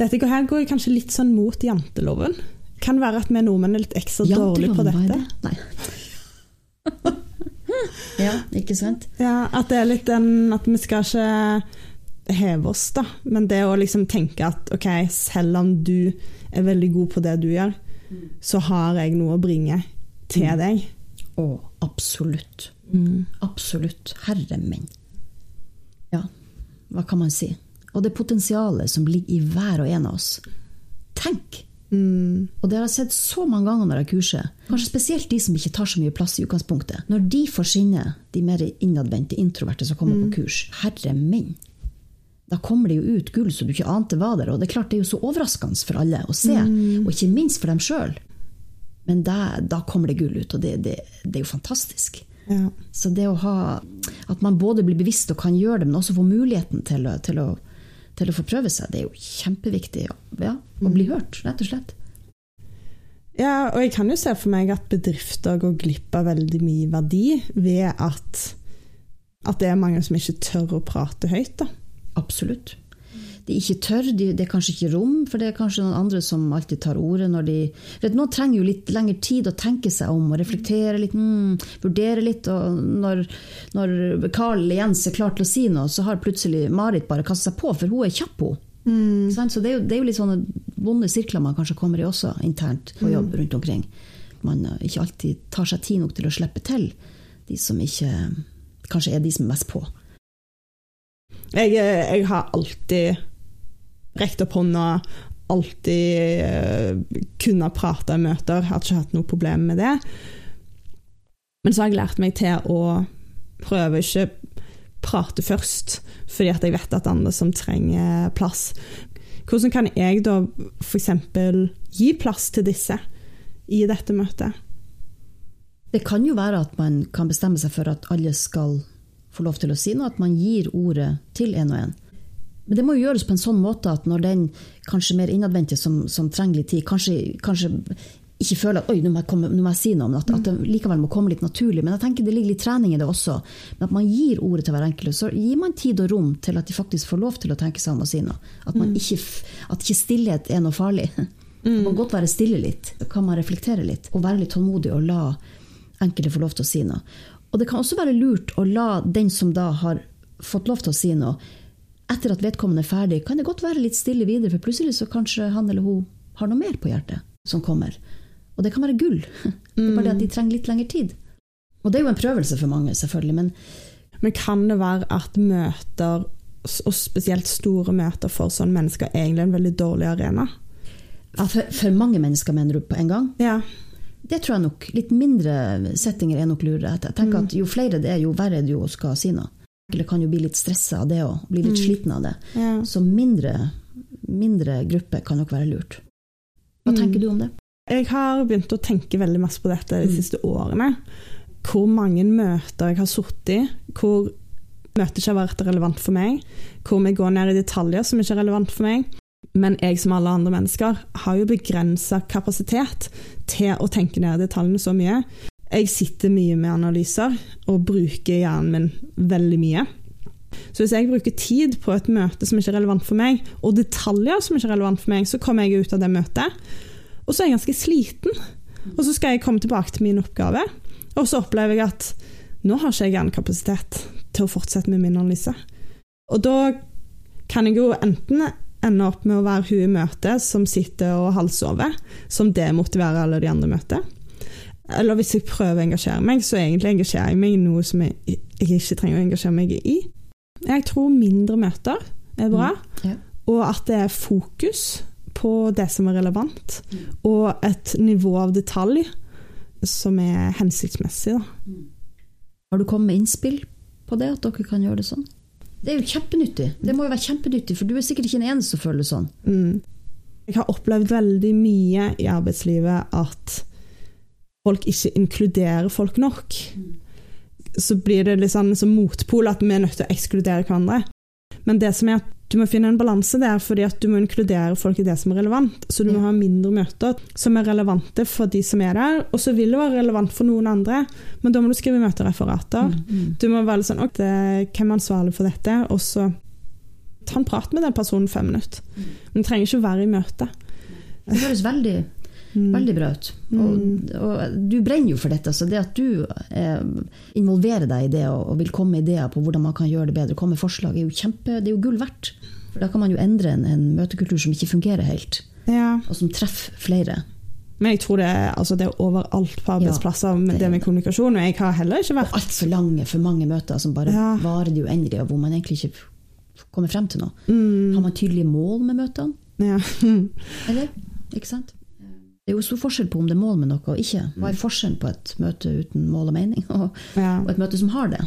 Dette her går kanskje litt sånn mot janteloven. Kan være at vi nordmenn er litt ekstra dårlige på dette. det? Nei. ja, ikke sant? Ja, At det er litt den at vi skal ikke heve oss, da. Men det å liksom tenke at ok, selv om du er veldig god på det du gjør, så har jeg noe å bringe til deg. Å, absolutt. Absolutt. Herre min. Ja, hva kan man si? Og det potensialet som ligger i hver og en av oss. Tenk! Mm. Og det har jeg sett så mange ganger når jeg kurser. Kanskje spesielt de som ikke tar så mye plass i utgangspunktet. Når de får skinne, de mer innadvendte, introverte som kommer på kurs, herre min. Da kommer det jo ut gull som du ikke ante var der. Og det er klart det er jo så overraskende for alle å se, og ikke minst for dem sjøl. Men da, da kommer det gull ut, og det, det, det er jo fantastisk. Ja. Så det å ha At man både blir bevisst og kan gjøre det, men også får muligheten til til å, til å få prøve seg, det er jo kjempeviktig. Ja, å bli hørt, rett og slett. ja, og jeg kan jo se for meg at bedrifter går glipp av veldig mye verdi ved at, at det er mange som ikke tør å prate høyt. da. Absolutt. De ikke tør, de, det er kanskje ikke rom, for det er kanskje noen andre som alltid tar ordet når de vet, Noen trenger jo litt lengre tid å tenke seg om og reflektere litt, mm, vurdere litt. Og når, når Carl Jens er klar til å si noe, så har plutselig Marit bare kastet seg på, for hun er kjapp, hun. Mm. Så det er, jo, det er jo litt sånne vonde sirkler man kanskje kommer i også internt på jobb rundt omkring. Man eh, ikke alltid tar seg tid nok til å slippe til de som ikke kanskje er de som er mest på. Jeg, eh, jeg har alltid rekt opp hånda, alltid uh, kunne prate i møter, har ikke hatt noe problem med det. Men så har jeg lært meg til å prøve ikke prate først, fordi at jeg vet at andre som trenger plass. Hvordan kan jeg da f.eks. gi plass til disse i dette møtet? Det kan jo være at man kan bestemme seg for at alle skal få lov til å si noe, at man gir ordet til en og en. Men det må jo gjøres på en sånn måte at når den kanskje mer innadvendte som, som trenger litt tid, kanskje, kanskje ikke føler at oi, nå må jeg, komme, nå må jeg si noe, men at, at det likevel må komme litt naturlig. Men jeg tenker det ligger litt trening i det også. Men at man gir ordet til hver enkelt, så gir man tid og rom til at de faktisk får lov til å tenke seg om og si noe. At, man ikke, at ikke stillhet er noe farlig. Man kan godt være stille litt. Kan man reflektere litt og være litt tålmodig og la enkelte få lov til å si noe. Og det kan også være lurt å la den som da har fått lov til å si noe, etter at vedkommende er ferdig, kan det godt være litt stille videre, for plutselig så kanskje han eller hun har noe mer på hjertet som kommer. Og det kan være gull. Det er bare det at de trenger litt lengre tid. Og det er jo en prøvelse for mange, selvfølgelig, men Men kan det være at møter, og spesielt store møter for sånne mennesker, egentlig er en veldig dårlig arena? for, for mange mennesker, mener du, på en gang? Ja. Det tror jeg nok. Litt mindre settinger er nok lurere. Jeg tenker at Jo flere det er, jo verre er det jo å skal si noe. Eller kan jo bli litt stressa av det og bli litt sliten av det. ja. Så mindre, mindre gruppe kan nok være lurt. Hva tenker du om det? Jeg har begynt å tenke veldig masse på dette de Mm. siste årene. Hvor mange møter jeg har sittet i, hvor møtet ikke har vært relevant for meg. Hvor vi går ned i detaljer som ikke er relevant for meg. Men jeg som alle andre mennesker har jo begrensa kapasitet til å tenke ned detaljene så mye. Jeg sitter mye med analyser og bruker hjernen min veldig mye. Så hvis jeg bruker tid på et møte som ikke er relevant for meg, og detaljer som ikke er relevant for meg, så kommer jeg ut av det møtet, og så er jeg ganske sliten. Og så skal jeg komme tilbake til min oppgave, og så opplever jeg at nå har ikke jeg hjernekapasitet til å fortsette med min analyse. Og da kan jeg jo enten ende opp med å være hun i møtet som sitter og halvsover, som demotiverer alle de andre i møtet. Eller hvis jeg prøver å engasjere meg, så egentlig engasjerer jeg meg i noe som jeg, jeg ikke trenger å engasjere meg i. Jeg tror mindre møter er bra, Mm. Ja. og at det er fokus på det som er relevant, og et nivå av detalj som er hensiktsmessig. Da. Har du kommet med innspill på det, at dere kan gjøre det sånn? Det er jo kjempenyttig. Det må jo være kjempenyttig, for du er sikkert ikke den eneste som føler det sånn. Mm. Jeg har opplevd veldig mye i arbeidslivet at folk ikke inkluderer folk nok. Så blir det litt sånn som motpol at vi er nødt til å ekskludere hverandre. Men det som er at du må finne en balanse der, fordi at du må inkludere folk i det som er relevant. Så du må ha mindre møter som er relevante for de som er der, og så vil det være relevant for noen andre, men da må du skrive møtereferater. Mm. Du må være litt sånn ok, Hvem er ansvarlig for dette? Og så ta en prat med den personen fem minutter. Men du trenger ikke å være i møte. Det høres veldig, Mm. Veldig bra ut. Og, og du brenner jo for dette, så det at du eh, involverer deg i det og, og vil komme med ideer på hvordan man kan gjøre det bedre, komme med forslag, er jo kjempe, det er jo gull verdt. For da kan man jo endre en, en møtekultur som ikke fungerer helt, Ja. og som treffer flere. Men jeg tror det altså det er overalt på arbeidsplasser med det det med kommunikasjon. Og jeg har heller ikke vært Altfor lange, for mange møter som bare Ja. varer det uendelig, og hvor man egentlig ikke kommer frem til noe. Mm. Har man tydelige mål med møtene? ja. Eller? Ikke sant? Det er jo stor forskjell på om det er mål med noe og ikke. Hva er forskjellen på et møte uten mål og mening, og, ja, og et møte som har det?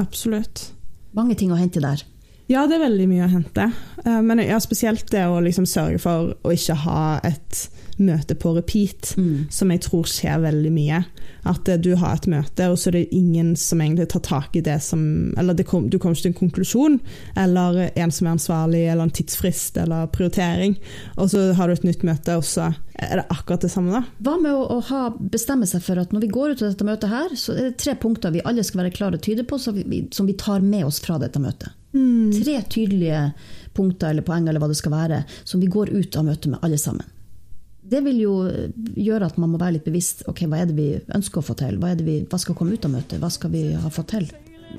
absolutt. Mange ting å hente der. Ja, det er veldig mye å hente. Eh, Men ja, spesielt det å liksom sørge for å ikke ha et møte på repeat, Mm. som jeg tror skjer veldig mye. At eh, du har et møte, og så er det ingen som egentlig tar tak i det som Eller det kom, du kommer ikke til en konklusjon, eller en som er ansvarlig, eller en tidsfrist, eller prioritering. Og så har du et nytt møte, og så er det akkurat det samme, da. Hva med å, å ha, bestemme seg for at når vi går ut av dette møtet her, så er det tre punkter vi alle skal være klare og tyde på, vi, som vi tar med oss fra dette møtet. Tre tydelige punkter eller poeng eller hva det skal være, som vi går ut av møtet med alle sammen. Det vil jo gjøre at man må være litt bevisst. ok, Hva er det vi ønsker å få til? Hva, det vi, hva skal komme ut av møtet? Hva skal vi ha fått til?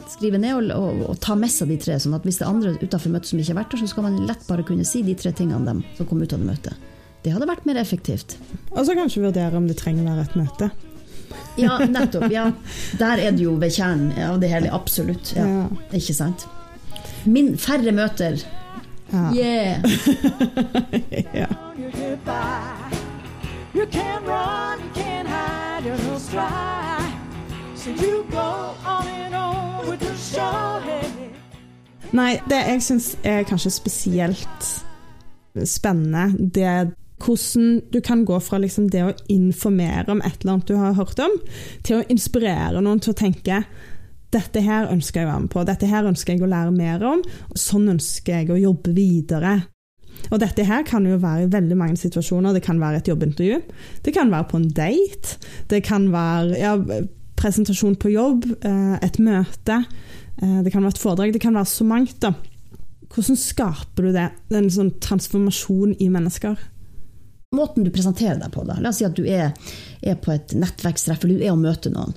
Skrive ned og, og, og ta med seg de tre, sånn at hvis det er andre utenfor møtet som ikke har vært der, så skal man lett bare kunne si de tre tingene dem som kom ut av det møtet. Det hadde vært mer effektivt. Og så kanskje vurdere om det trenger å være et møte. Ja, nettopp. ja. Der er det jo ved kjernen av det hele. Absolutt. Ja. Ikke sant? Min, færre møter. Ja. Yeah! ja. you get by. You can't run, you can't hide, you're no stride. So you go on and on with your show head. Nei, det jeg syns er kanskje spesielt spennende, det er hvordan du kan gå fra liksom det å informere om et eller annet du har hørt om, til å inspirere noen til å tenke dette her ønsker jeg å være med på, dette her ønsker jeg å lære mer om, og sånn ønsker jeg å jobbe videre. Og dette her kan jo være i veldig mange situasjoner. Det kan være et jobbintervju, det kan være på en date, det kan være ja, presentasjon på jobb, eh, et møte, eh, det kan være et foredrag, det kan være så mangt. da. Hvordan skaper du det? En sånn transformasjon i mennesker? Måten du presenterer deg på. da. La oss si at du er, er på et nettverkstreff, eller du er og møter noen.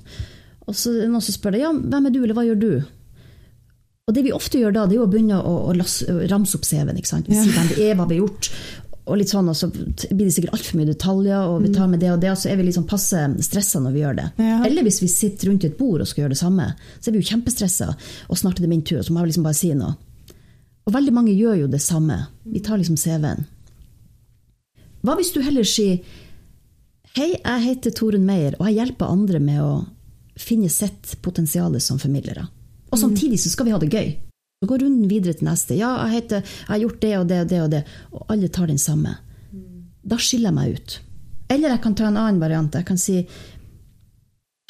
Og så er noen som spør deg ja, hvem er du, eller hva gjør du? Og det vi ofte gjør da, det er jo å begynne å, å å ramse opp CV-en. ikke sant? Vi sier hvem det er, hva vi har gjort. Og litt sånn, og så blir det sikkert altfor mye detaljer, og vi tar med det og det, og så er vi liksom passe stressa når vi gjør det. Ja. Eller hvis vi sitter rundt et bord og skal gjøre det samme, så er vi jo kjempestressa, og snart er det min tur, og så må jeg liksom bare si noe. Og veldig mange gjør jo det samme. Vi tar liksom CV-en. Hva hvis du heller sier Hei, jeg heter Torunn Meyer, og jeg hjelper andre med å finne sitt potensial som formidlere. Og samtidig så skal vi ha det gøy. Så går runden videre til neste. Ja, jeg, heter, jeg har gjort det og det og det, og det, og alle tar den samme. Da skiller jeg meg ut. Eller jeg kan ta en annen variant. Jeg kan si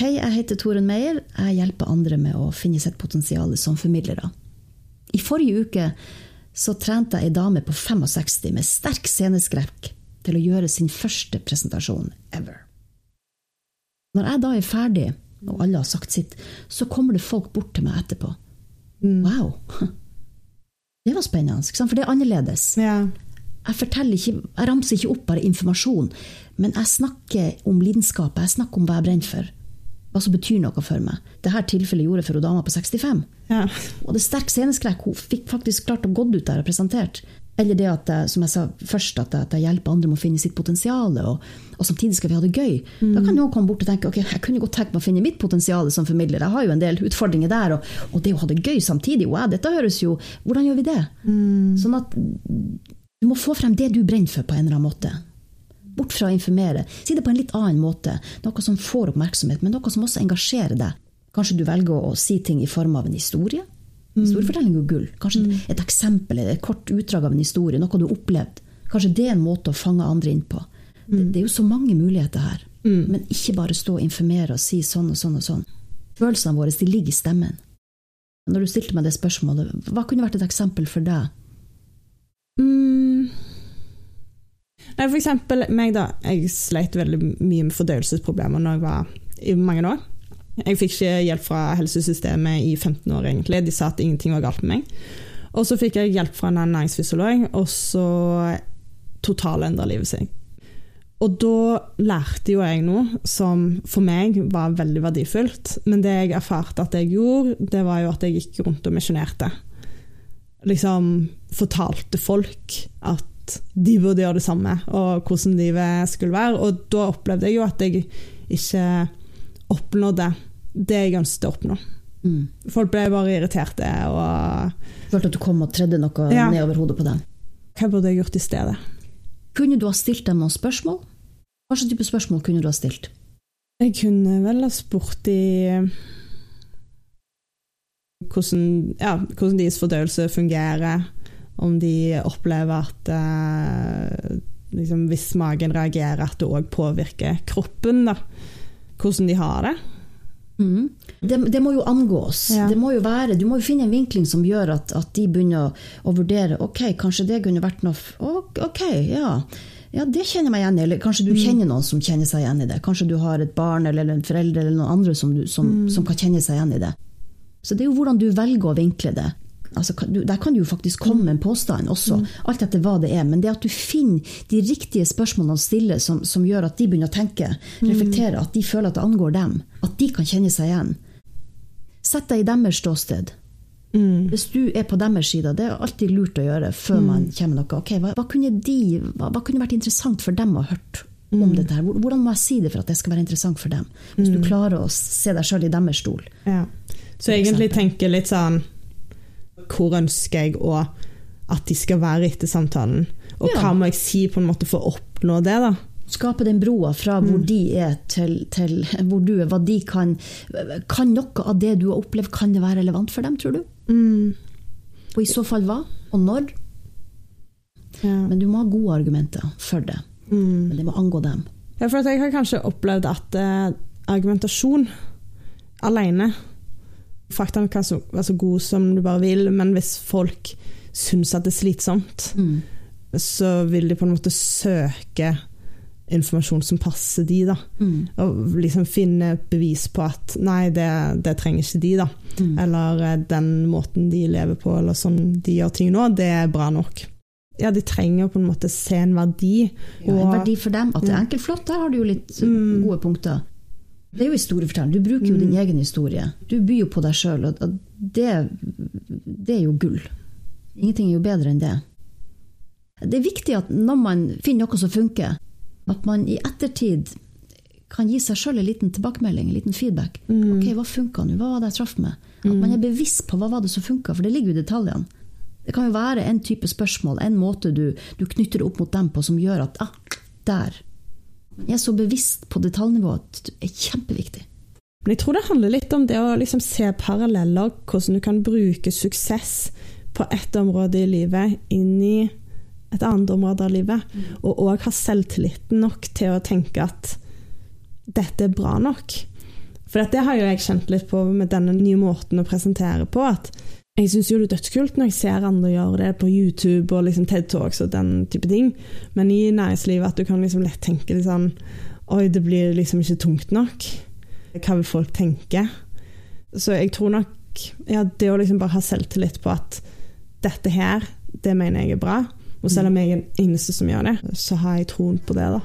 Hei, jeg heter Torunn Meyer. Jeg hjelper andre med å finne sitt potensial som formidlere. I forrige uke så trente jeg ei dame på 65 med sterk sceneskrekk til å gjøre sin første presentasjon ever. Når jeg da er ferdig, og alle har sagt sitt, så kommer det folk bort til meg etterpå. Wow! Det var spennende, for det er annerledes. Ja. Jeg, ikke, jeg ramser ikke opp bare informasjon, men jeg snakker om lidenskapet. Jeg snakker om hva jeg brenner for. Hva som betyr noe for meg. Dette tilfellet gjorde jeg for hun dama på 65. Ja. Og det sterke sterk sceneskrekk. Hun fikk faktisk klart å gå ut der og presentert. Eller det at jeg, som jeg sa først, at jeg, at jeg hjelper andre med å finne sitt potensial, og, og samtidig skal vi ha det gøy. Da kan noen komme bort og tenke ok, jeg kunne godt tenke meg å finne mitt potensial som formidler. Jeg har jo en del utfordringer der, og, og det å ha det gøy samtidig, wow, dette høres jo Hvordan gjør vi det? Sånn at du må få frem det du brenner for, på en eller annen måte. Bort fra å informere. Si det på en litt annen måte. Noe som får oppmerksomhet, men noe som også engasjerer deg. Kanskje du velger å si ting i form av en historie. Historiefortelling er jo gull. Kanskje et eksempel eller et kort utdrag av en historie, noe du har opplevd. Kanskje det er en måte å fange andre inn på. Det, det er jo så mange muligheter her. Men ikke bare stå og informere og si sånn og sånn og sånn. Følelsene våre de ligger i stemmen. Når du stilte meg det spørsmålet, hva kunne vært et eksempel for deg? Mm. Nei, for eksempel meg, da. Jeg sleit veldig mye med fordøyelsesproblemer når jeg var i mange år. Jeg fikk ikke hjelp fra helsesystemet i 15 år, egentlig. De sa at ingenting var galt med meg. Og så fikk jeg hjelp fra en næringsfysiolog, og så totalendra livet seg. Og da lærte jo jeg noe som for meg var veldig verdifullt. Men det jeg erfarte at jeg gjorde, det var jo at jeg gikk rundt og misjonerte. Liksom fortalte folk at de burde gjøre det samme, og hvordan livet skulle være. Og da opplevde jeg jo at jeg ikke oppnådde det jeg ønsket å oppnå. Mm. Folk ble bare irriterte, og Følte at du kom og tredde noe Ja. ned over hodet på dem. hva burde jeg gjort i stedet? Kunne du ha stilt dem noen spørsmål? Hva slags type spørsmål kunne du ha stilt? Jeg kunne vel ha spurt de hvordan, ja, hvordan deres fordøyelse fungerer. Om de opplever at eh, liksom, hvis magen reagerer, at det òg påvirker kroppen. Da. Hvordan de har det. Mm. Det, det må jo angås. Ja. Det må jo være, du må jo finne en vinkling som gjør at, at de begynner å, å vurdere ok, kanskje det kunne vært noe Ok, ja. ja, det kjenner jeg meg igjen i. Eller kanskje du kjenner noen som kjenner seg igjen i det. Kanskje du har et barn eller en forelder eller noen andre som, du, som, som kan kjenne seg igjen i det. Så det er jo hvordan du velger å vinkle det. Altså, der kan det jo faktisk komme en påstand også, alt etter hva det er. Men det at du finner de riktige spørsmålene å stille som, som gjør at de begynner å tenke, reflektere, at de føler at det angår dem, at de kan kjenne seg igjen. Sett deg i deres ståsted. Hvis du er på deres side, det er alltid lurt å gjøre før man kommer med noe. Okay, hva, hva, kunne de, hva, hva kunne vært interessant for dem å ha hørt om dette? her? Hvordan må jeg si det for at det skal være interessant for dem? Hvis du klarer å se deg sjøl i deres stol. Ja. Så egentlig tenker litt sånn Hvor ønsker jeg å, at de skal være etter samtalen? Og Ja. hva må jeg si på en måte for å oppnå det? da? Skape den broa fra hvor de er til, til hvor du er. Hva de kan, kan noe av det du har opplevd, kan det være relevant for dem, tror du? Og i så fall hva? Og når? Ja. Men du må ha gode argumenter for det. Men det må angå dem. Ja, for jeg har kanskje opplevd at eh, argumentasjon alene Faktaene kan være så gode som du bare vil, men hvis folk syns at det er slitsomt, så vil de på en måte søke informasjon som passer de, da. Og liksom finne bevis på at nei, det, det trenger ikke de, da. Eller eh, den måten de lever på, eller sånn de gjør ting nå, det er bra nok. Ja, de trenger på en måte se en verdi. Ja, en verdi for dem. At det er enkelt flott, der har du jo litt gode punkter. Det er jo historiefortelling. Du bruker jo din egen historie. Du byr jo på deg sjøl, og det, det er jo gull. Ingenting er jo bedre enn det. Det er viktig at når man finner noe som funker, at man i ettertid kan gi seg sjøl en liten tilbakemelding, en liten feedback. Ok, hva funka nå? Hva var det jeg traff med? At man er bevisst på hva var det som funka, for det ligger jo i detaljene. Det kan jo være en type spørsmål, en måte du, du knytter det opp mot dem på som gjør at ah, der. Man er så bevisst på detaljnivået at det er kjempeviktig. Men jeg tror det handler litt om det å liksom se paralleller, hvordan du kan bruke suksess på ett område i livet inn i et annet område av livet, og òg ha selvtilliten nok til å tenke at dette er bra nok. For det har jo jeg kjent litt på med denne nye måten å presentere på, at jeg syns jo det er dødskult når jeg ser andre gjøre det på YouTube og liksom TED Talks og den type ting, men i næringslivet at du kan liksom lett tenke litt sånn Oi, det blir liksom ikke tungt nok. Hva vil folk tenke? Så jeg tror nok ja, det å liksom bare ha selvtillit på at dette her, det mener jeg er bra, Og selv om jeg er den eneste som gjør det, så har jeg troen på det, da.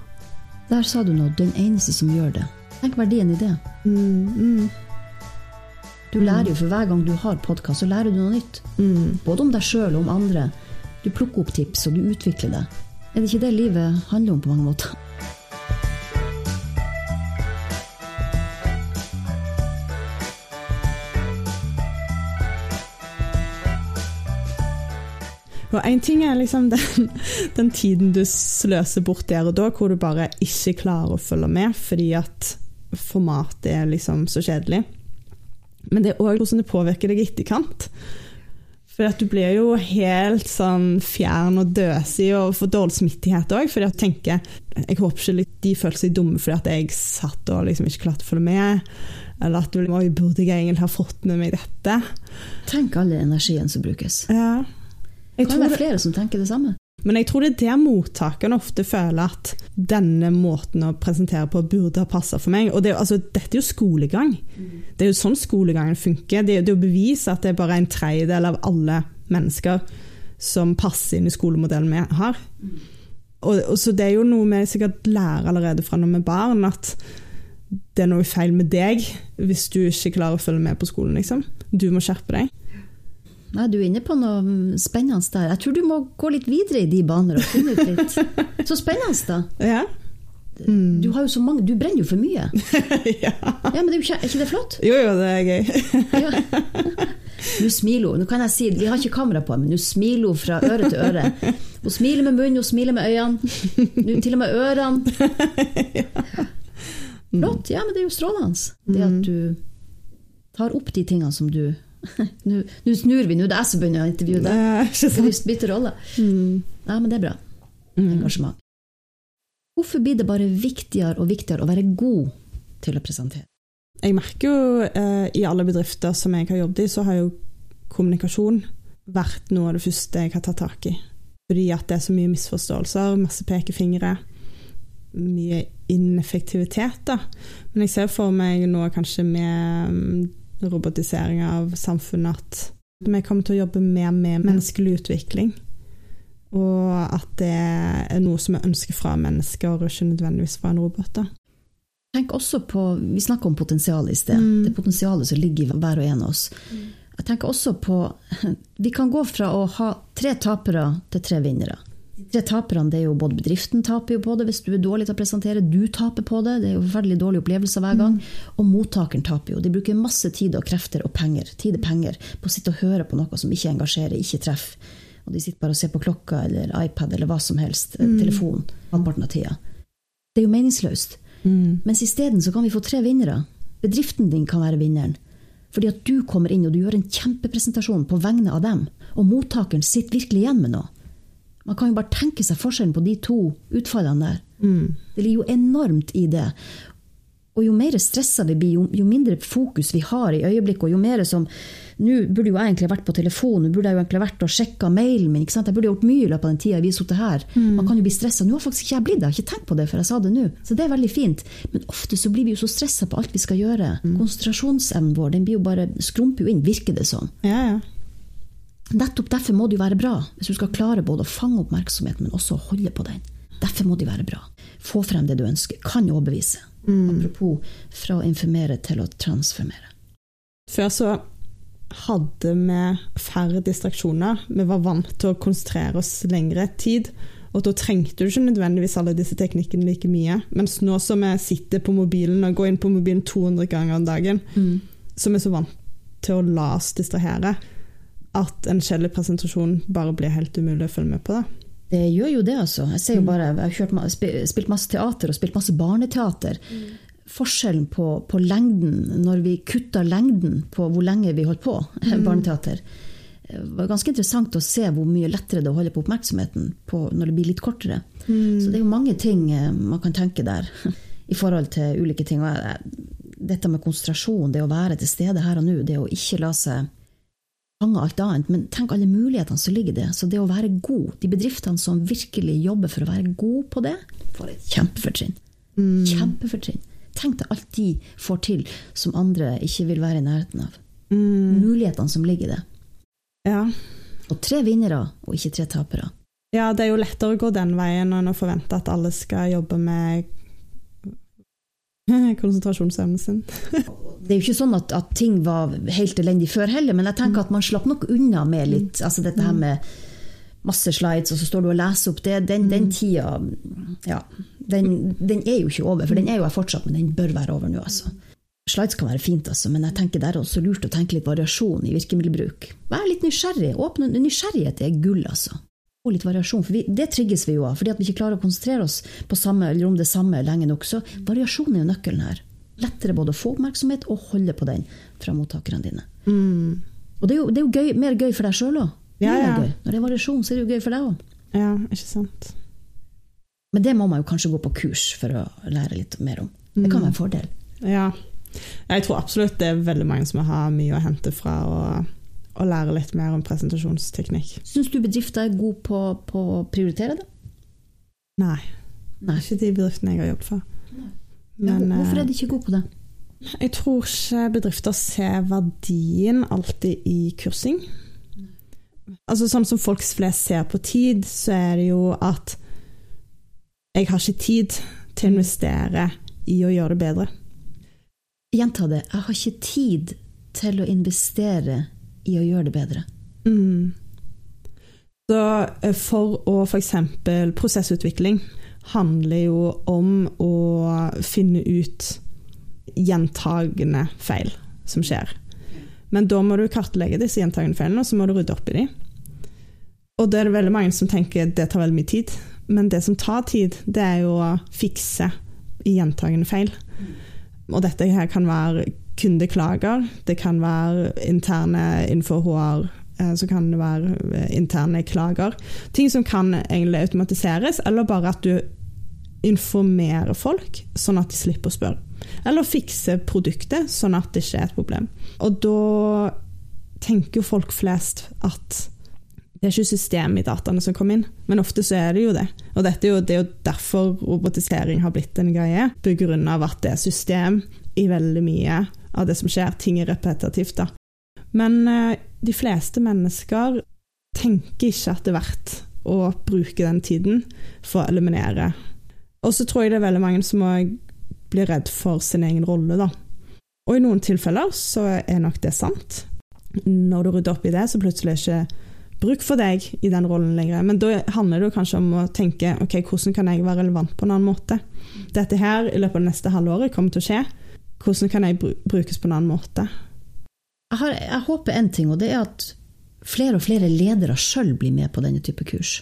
Der sa du noe. Den eneste som gjør det. Tenk verdien i det. Mm, mm, Du lærer jo for hver gang du har podkast, så lærer du noe nytt. mm. Både om deg sjøl og om andre. Du plukker opp tips, og du utvikler det. Er det ikke det livet handler om på mange måter? Og en ting er liksom den, den tiden du sløser bort der og da, hvor du bare ikke klarer å følge med fordi at formatet er liksom så kjedelig. Men det er òg hvordan det påvirker deg i etterkant. For at du blir jo helt sånn fjern og døsig og får dårlig smittighet òg. For jeg tenker Jeg håper ikke de føler seg dumme fordi at jeg satt og liksom ikke klarte å følge med. Eller at du Oi, burde jeg egentlig ha fått med meg dette? Tenk all energien som brukes. Ja. Det Jeg kan tror være det, flere som tenker det samme. Men jeg tror det er der mottakeren ofte føler at denne måten å presentere på burde ha passa for meg. Og det, altså, dette er jo skolegang. Det er jo sånn skolegangen funker. Det, det er jo bevis at det er bare en tredjedel av alle mennesker som passer inn i skolemodellen vi har. Og, og så det er jo noe vi sikkert lærer allerede fra når vi er barn, at det er noe feil med deg hvis du ikke klarer å følge med på skolen. Liksom. Du må skjerpe deg. Nei, Du er inne på noe mm, spennende der. Jeg tror du må gå litt videre i de baner og finne ut litt. Så spennende, da. Ja. Du har jo så mange, du brenner jo for mye. ja. Ja, men det er, ikke, er ikke det flott? Jo, jo, det er gøy. Ja. Nå smiler hun. Nå kan jeg si, Vi har ikke kamera på, men nå smiler hun fra øre til øre. Hun smiler med munnen, hun smiler med øynene. Nå til og med ørene. Flott. Ja, men det er jo strålende. Det at du tar opp de tingene som du Nå snur vi, nå er det jeg som begynner å intervjue deg. er ikke sant. bytte rolle? Mm. Ja, men det er bra. Engasjement. Hvorfor blir det bare viktigere og viktigere å være god til å presentere? Jeg merker jo eh, i alle bedrifter som jeg har jobbet i, så har jo kommunikasjon vært noe av det første jeg har tatt tak i. Fordi at det er så mye misforståelser, masse pekefingre, mye ineffektivitet. da. Men jeg ser for meg nå kanskje med mm, robotisering av samfunnet at vi kommer til å jobbe mer med menneskelig utvikling. Og at det er noe som vi ønsker fra mennesker, og ikke nødvendigvis fra en robot. da. Tenk også på, Vi snakka om potensial i sted. Mm. Det potensialet som ligger i hver og en av oss. Jeg tenker også på Vi kan gå fra å ha tre tapere til tre vinnere. De tre taperne, det er jo både Bedriften taper jo på det hvis du er dårlig til å presentere, du taper på det, det er jo forferdelig dårlige opplevelser hver gang. Og mottakeren taper jo. De bruker masse tid og krefter og penger tid og penger på å sitte og høre på noe som ikke engasjerer, ikke treffer. Og de sitter bare og ser på klokka eller iPad eller hva som helst, telefon, halvparten av tida. Det er jo meningsløst. Mens isteden så kan vi få tre vinnere. Bedriften din kan være vinneren. Fordi at du kommer inn og du gjør en kjempepresentasjon på vegne av dem. Og mottakeren sitter virkelig igjen med noe. Man kan jo bare tenke seg forskjellen på de to utfallene der. Det ligger jo enormt i det. Og jo mer stressa vi blir, jo, jo mindre fokus vi har i øyeblikket, og jo mer som Nå burde jo jeg egentlig vært på telefon, nå burde jeg jo egentlig vært og sjekka mailen min. Jeg burde gjort mye i løpet av den tida vi har sittet her. Man kan jo bli stressa. Nå har faktisk ikke jeg blitt det, jeg har ikke tenkt på det før jeg sa det nå. Så det er veldig fint. Men ofte så blir vi jo så stressa på alt vi skal gjøre. Konsentrasjonsevnen vår den blir jo bare skrumper jo inn, virker det som. Ja, ja. Nettopp derfor må det jo være bra, hvis du skal klare både å fange oppmerksomheten, men også å holde på den. Derfor må det være bra. Få frem det du ønsker. Kan overbevise. Apropos fra å informere til å transformere. Før så hadde vi færre distraksjoner. Vi var vant til å konsentrere oss lengre tid. Og da trengte du ikke nødvendigvis alle disse teknikkene like mye. Mens nå som vi sitter på mobilen og går inn på mobilen 200 ganger om dagen, så vi er så vant til å la oss distrahere at en kjedelig presentasjon bare blir helt umulig å følge med på. Da. Det gjør jo det, altså. Jeg ser jo bare, jeg har spilt masse teater og spilt masse barneteater. Forskjellen på, på lengden, når vi kutta lengden på hvor lenge vi holdt på, barneteater, eh, var ganske interessant å se hvor mye lettere det er å holde på oppmerksomheten på når det blir litt kortere. Så det er jo mange ting eh, man kan tenke der i forhold til ulike ting. Og dette med konsentrasjon, det å være til stede her og nå, det å ikke la seg fange alt annet, men tenk alle mulighetene som ligger i det. Så det å være god, de bedriftene som virkelig jobber for å være god på det, får et kjempefortrinn. Kjempefortrinn. Tenk deg alt de får til som andre ikke vil være i nærheten av. Mulighetene som ligger i det. Ja. Og tre vinnere, og ikke tre tapere. Ja, det er jo lettere å gå den veien enn å forvente at alle skal jobbe med konsentrasjonsevnen sin. Det er jo ikke sånn at, at ting var helt elendig før heller, men jeg tenker at man slapp nok unna med litt altså dette her med masse slides, og så står du og leser opp det. Den, den tida ja, den, den er jo ikke over, for den er jo her fortsatt, men den bør være over nå, altså. Slides kan være fint, altså, men jeg tenker det er også lurt å tenke litt variasjon i virkemiddelbruk. Vær litt nysgjerrig. Åpne, nysgjerrighet er gull, altså. Og litt variasjon, for vi, Det trigges vi jo av, fordi at vi ikke klarer å konsentrere oss på samme, eller om det samme lenge nok. Så variasjon er jo nøkkelen her. Lettere både å få oppmerksomhet og holde på den fra mottakerne dine. Og det er jo, det er jo gøy, mer gøy for deg sjøl òg. Ja, ja. Når det er variasjon, så er det jo gøy for deg òg. Ja, ikke sant. Men det må man jo kanskje gå på kurs for å lære litt mer om. Det kan være en fordel. Ja. Jeg tror absolutt det er veldig mange som har mye å hente fra å, å lære litt mer om presentasjonsteknikk. Syns du bedrifter er gode på, på å prioritere det? Nei, Nei. ikke de bedriftene jeg har jobbet for. Men Hvorfor eh, er de ikke gode på det? jeg tror ikke bedrifter ser verdien alltid i kursing. Altså Sånn som folk flest ser på tid, så er det jo at jeg har ikke tid til å investere i å gjøre det bedre. Gjenta det. Jeg har ikke tid til å investere i å gjøre det bedre. Mm. Så eh, for å f.eks. prosessutvikling handler jo om å finne ut gjentagende feil som skjer. Men da må du kartlegge disse gjentagende feilene, og så må du rydde opp i dem. Og det er det veldig mange som tenker det tar veldig mye tid. Men det som tar tid, det er jo å fikse gjentagende feil. Og dette her kan være kundeklager, det kan være interne innenfor HR, eh, så kan det være eh, interne klager. Ting som kan egentlig automatiseres, eller bare at du informerer folk, sånn at de slipper å spørre. Eller fikse produktet, sånn at det ikke er et problem. Og da tenker jo folk flest at det er ikke systemet i dataene som kommer inn, men ofte så er det jo det. Og er jo, det er jo derfor robotisering har blitt en greie, av at det er system i veldig mye av det som skjer. Ting er repetitivt, da. Men eh, de fleste mennesker tenker ikke at det er verdt å bruke den tiden for å eliminere. Og så tror jeg det er veldig mange som òg blir redd for sin egen rolle, da. Og i noen tilfeller så er nok det sant. Når du rydder opp i det, så plutselig er det ikke bruk for deg i den rollen lenger. Men da handler det kanskje om å tenke ok, hvordan kan jeg være relevant på en annen måte. Dette her i løpet av det neste halvåret kommer til å skje. Hvordan kan jeg brukes på en annen måte? Jeg, har, jeg håper en ting, og det er at flere og flere ledere sjøl blir med på denne type kurs.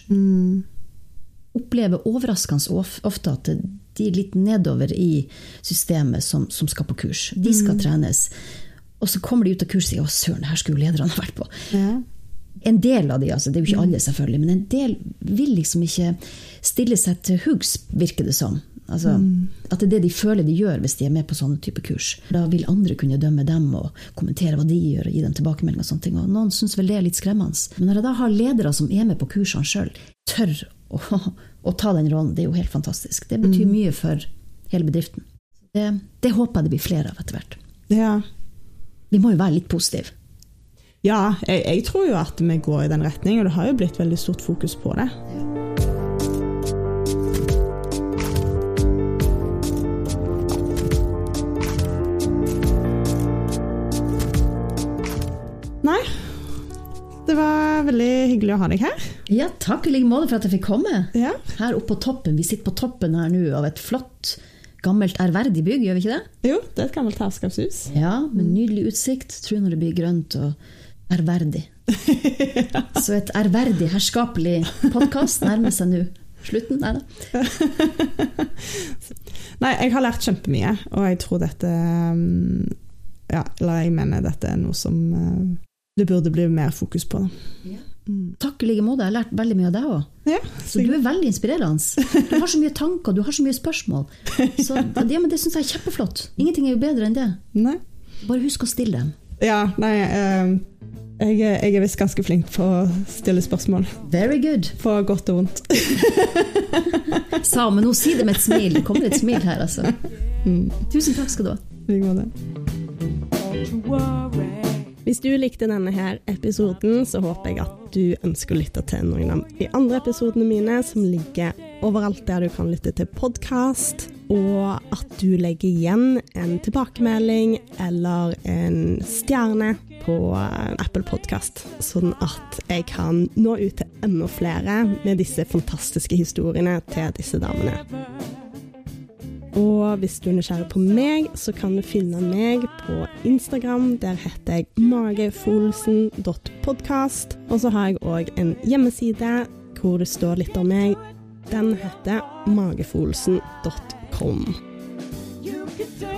Opplever overraskende ofte at de er litt nedover i systemet som, som skal på kurs. De skal trenes. Og så kommer de ut av kurset og sier 'Å, søren, det her skulle jo lederne vært på'. Ja. En del av de, altså, det er jo ikke alle selvfølgelig, men en del vil liksom ikke stille seg til huggs, virker det som. Altså, At det er det de føler de gjør hvis de er med på sånne type kurs. Da vil andre kunne dømme dem og kommentere hva de gjør og gi dem tilbakemelding. Og sånne ting. Og noen syns vel det er litt skremmende. Men når jeg da har ledere som er med på kursene sjøl, tør å, å ta den rollen, det er jo helt fantastisk. Det betyr mye for hele bedriften. Det, det håper jeg det blir flere av etter hvert. ja. Vi må jo være litt positive. Ja, jeg, jeg tror jo at vi går i den retning, og det har jo blitt veldig stort fokus på det. Nei, det var veldig hyggelig å ha deg her. Ja, takk i like måte for at jeg fikk komme. Ja, Her oppe på toppen. Vi sitter på toppen her nå av et flott, gammelt, ærverdig bygg, gjør vi ikke det? Jo, det er et gammelt herskapshus. Ja, med nydelig utsikt. Tror når det blir grønt og ærverdig. Så et ærverdig, herskapelig podkast nærmer seg nå slutten. Nei da. Nei, jeg har lært kjempemye, og jeg tror dette um, Ja, eller jeg mener dette er noe som uh, det burde bli mer fokus på. da. Takk i like måte. Jeg har lært veldig mye av deg òg. Ja, Så du er veldig inspirerende. Du har så mye tanker, du har så mye spørsmål. Så ja, men Det syns jeg er kjempeflott. Ingenting er jo bedre enn det. Nei. Bare husk å stille dem. Ja, nei eh, jeg, jeg er visst ganske flink på å stille spørsmål. Very good. På godt og vondt. Sa hun, men hun sier det med et smil. Det kommer et smil her, altså. Tusen takk skal du ha. I like måte. Hvis du likte denne her episoden, så håper jeg at du ønsker å lytte til noen av de andre episodene mine, som ligger overalt der du kan lytte til podkast, og at du legger igjen en tilbakemelding eller en stjerne på Apple Podkast, sånn at jeg kan nå ut til enda flere med disse fantastiske historiene til disse damene. Og hvis du er nysgjerrig på meg, så kan du finne meg på Instagram. Der heter jeg magefolsen.podkast. Og så har jeg òg en hjemmeside hvor det står litt om meg. Den heter magefolsen.com.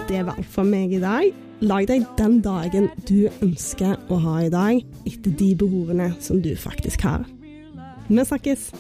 Det var alt for meg i dag. Lag deg den dagen du ønsker å ha i dag, etter de behovene som du faktisk har. Vi snakkes!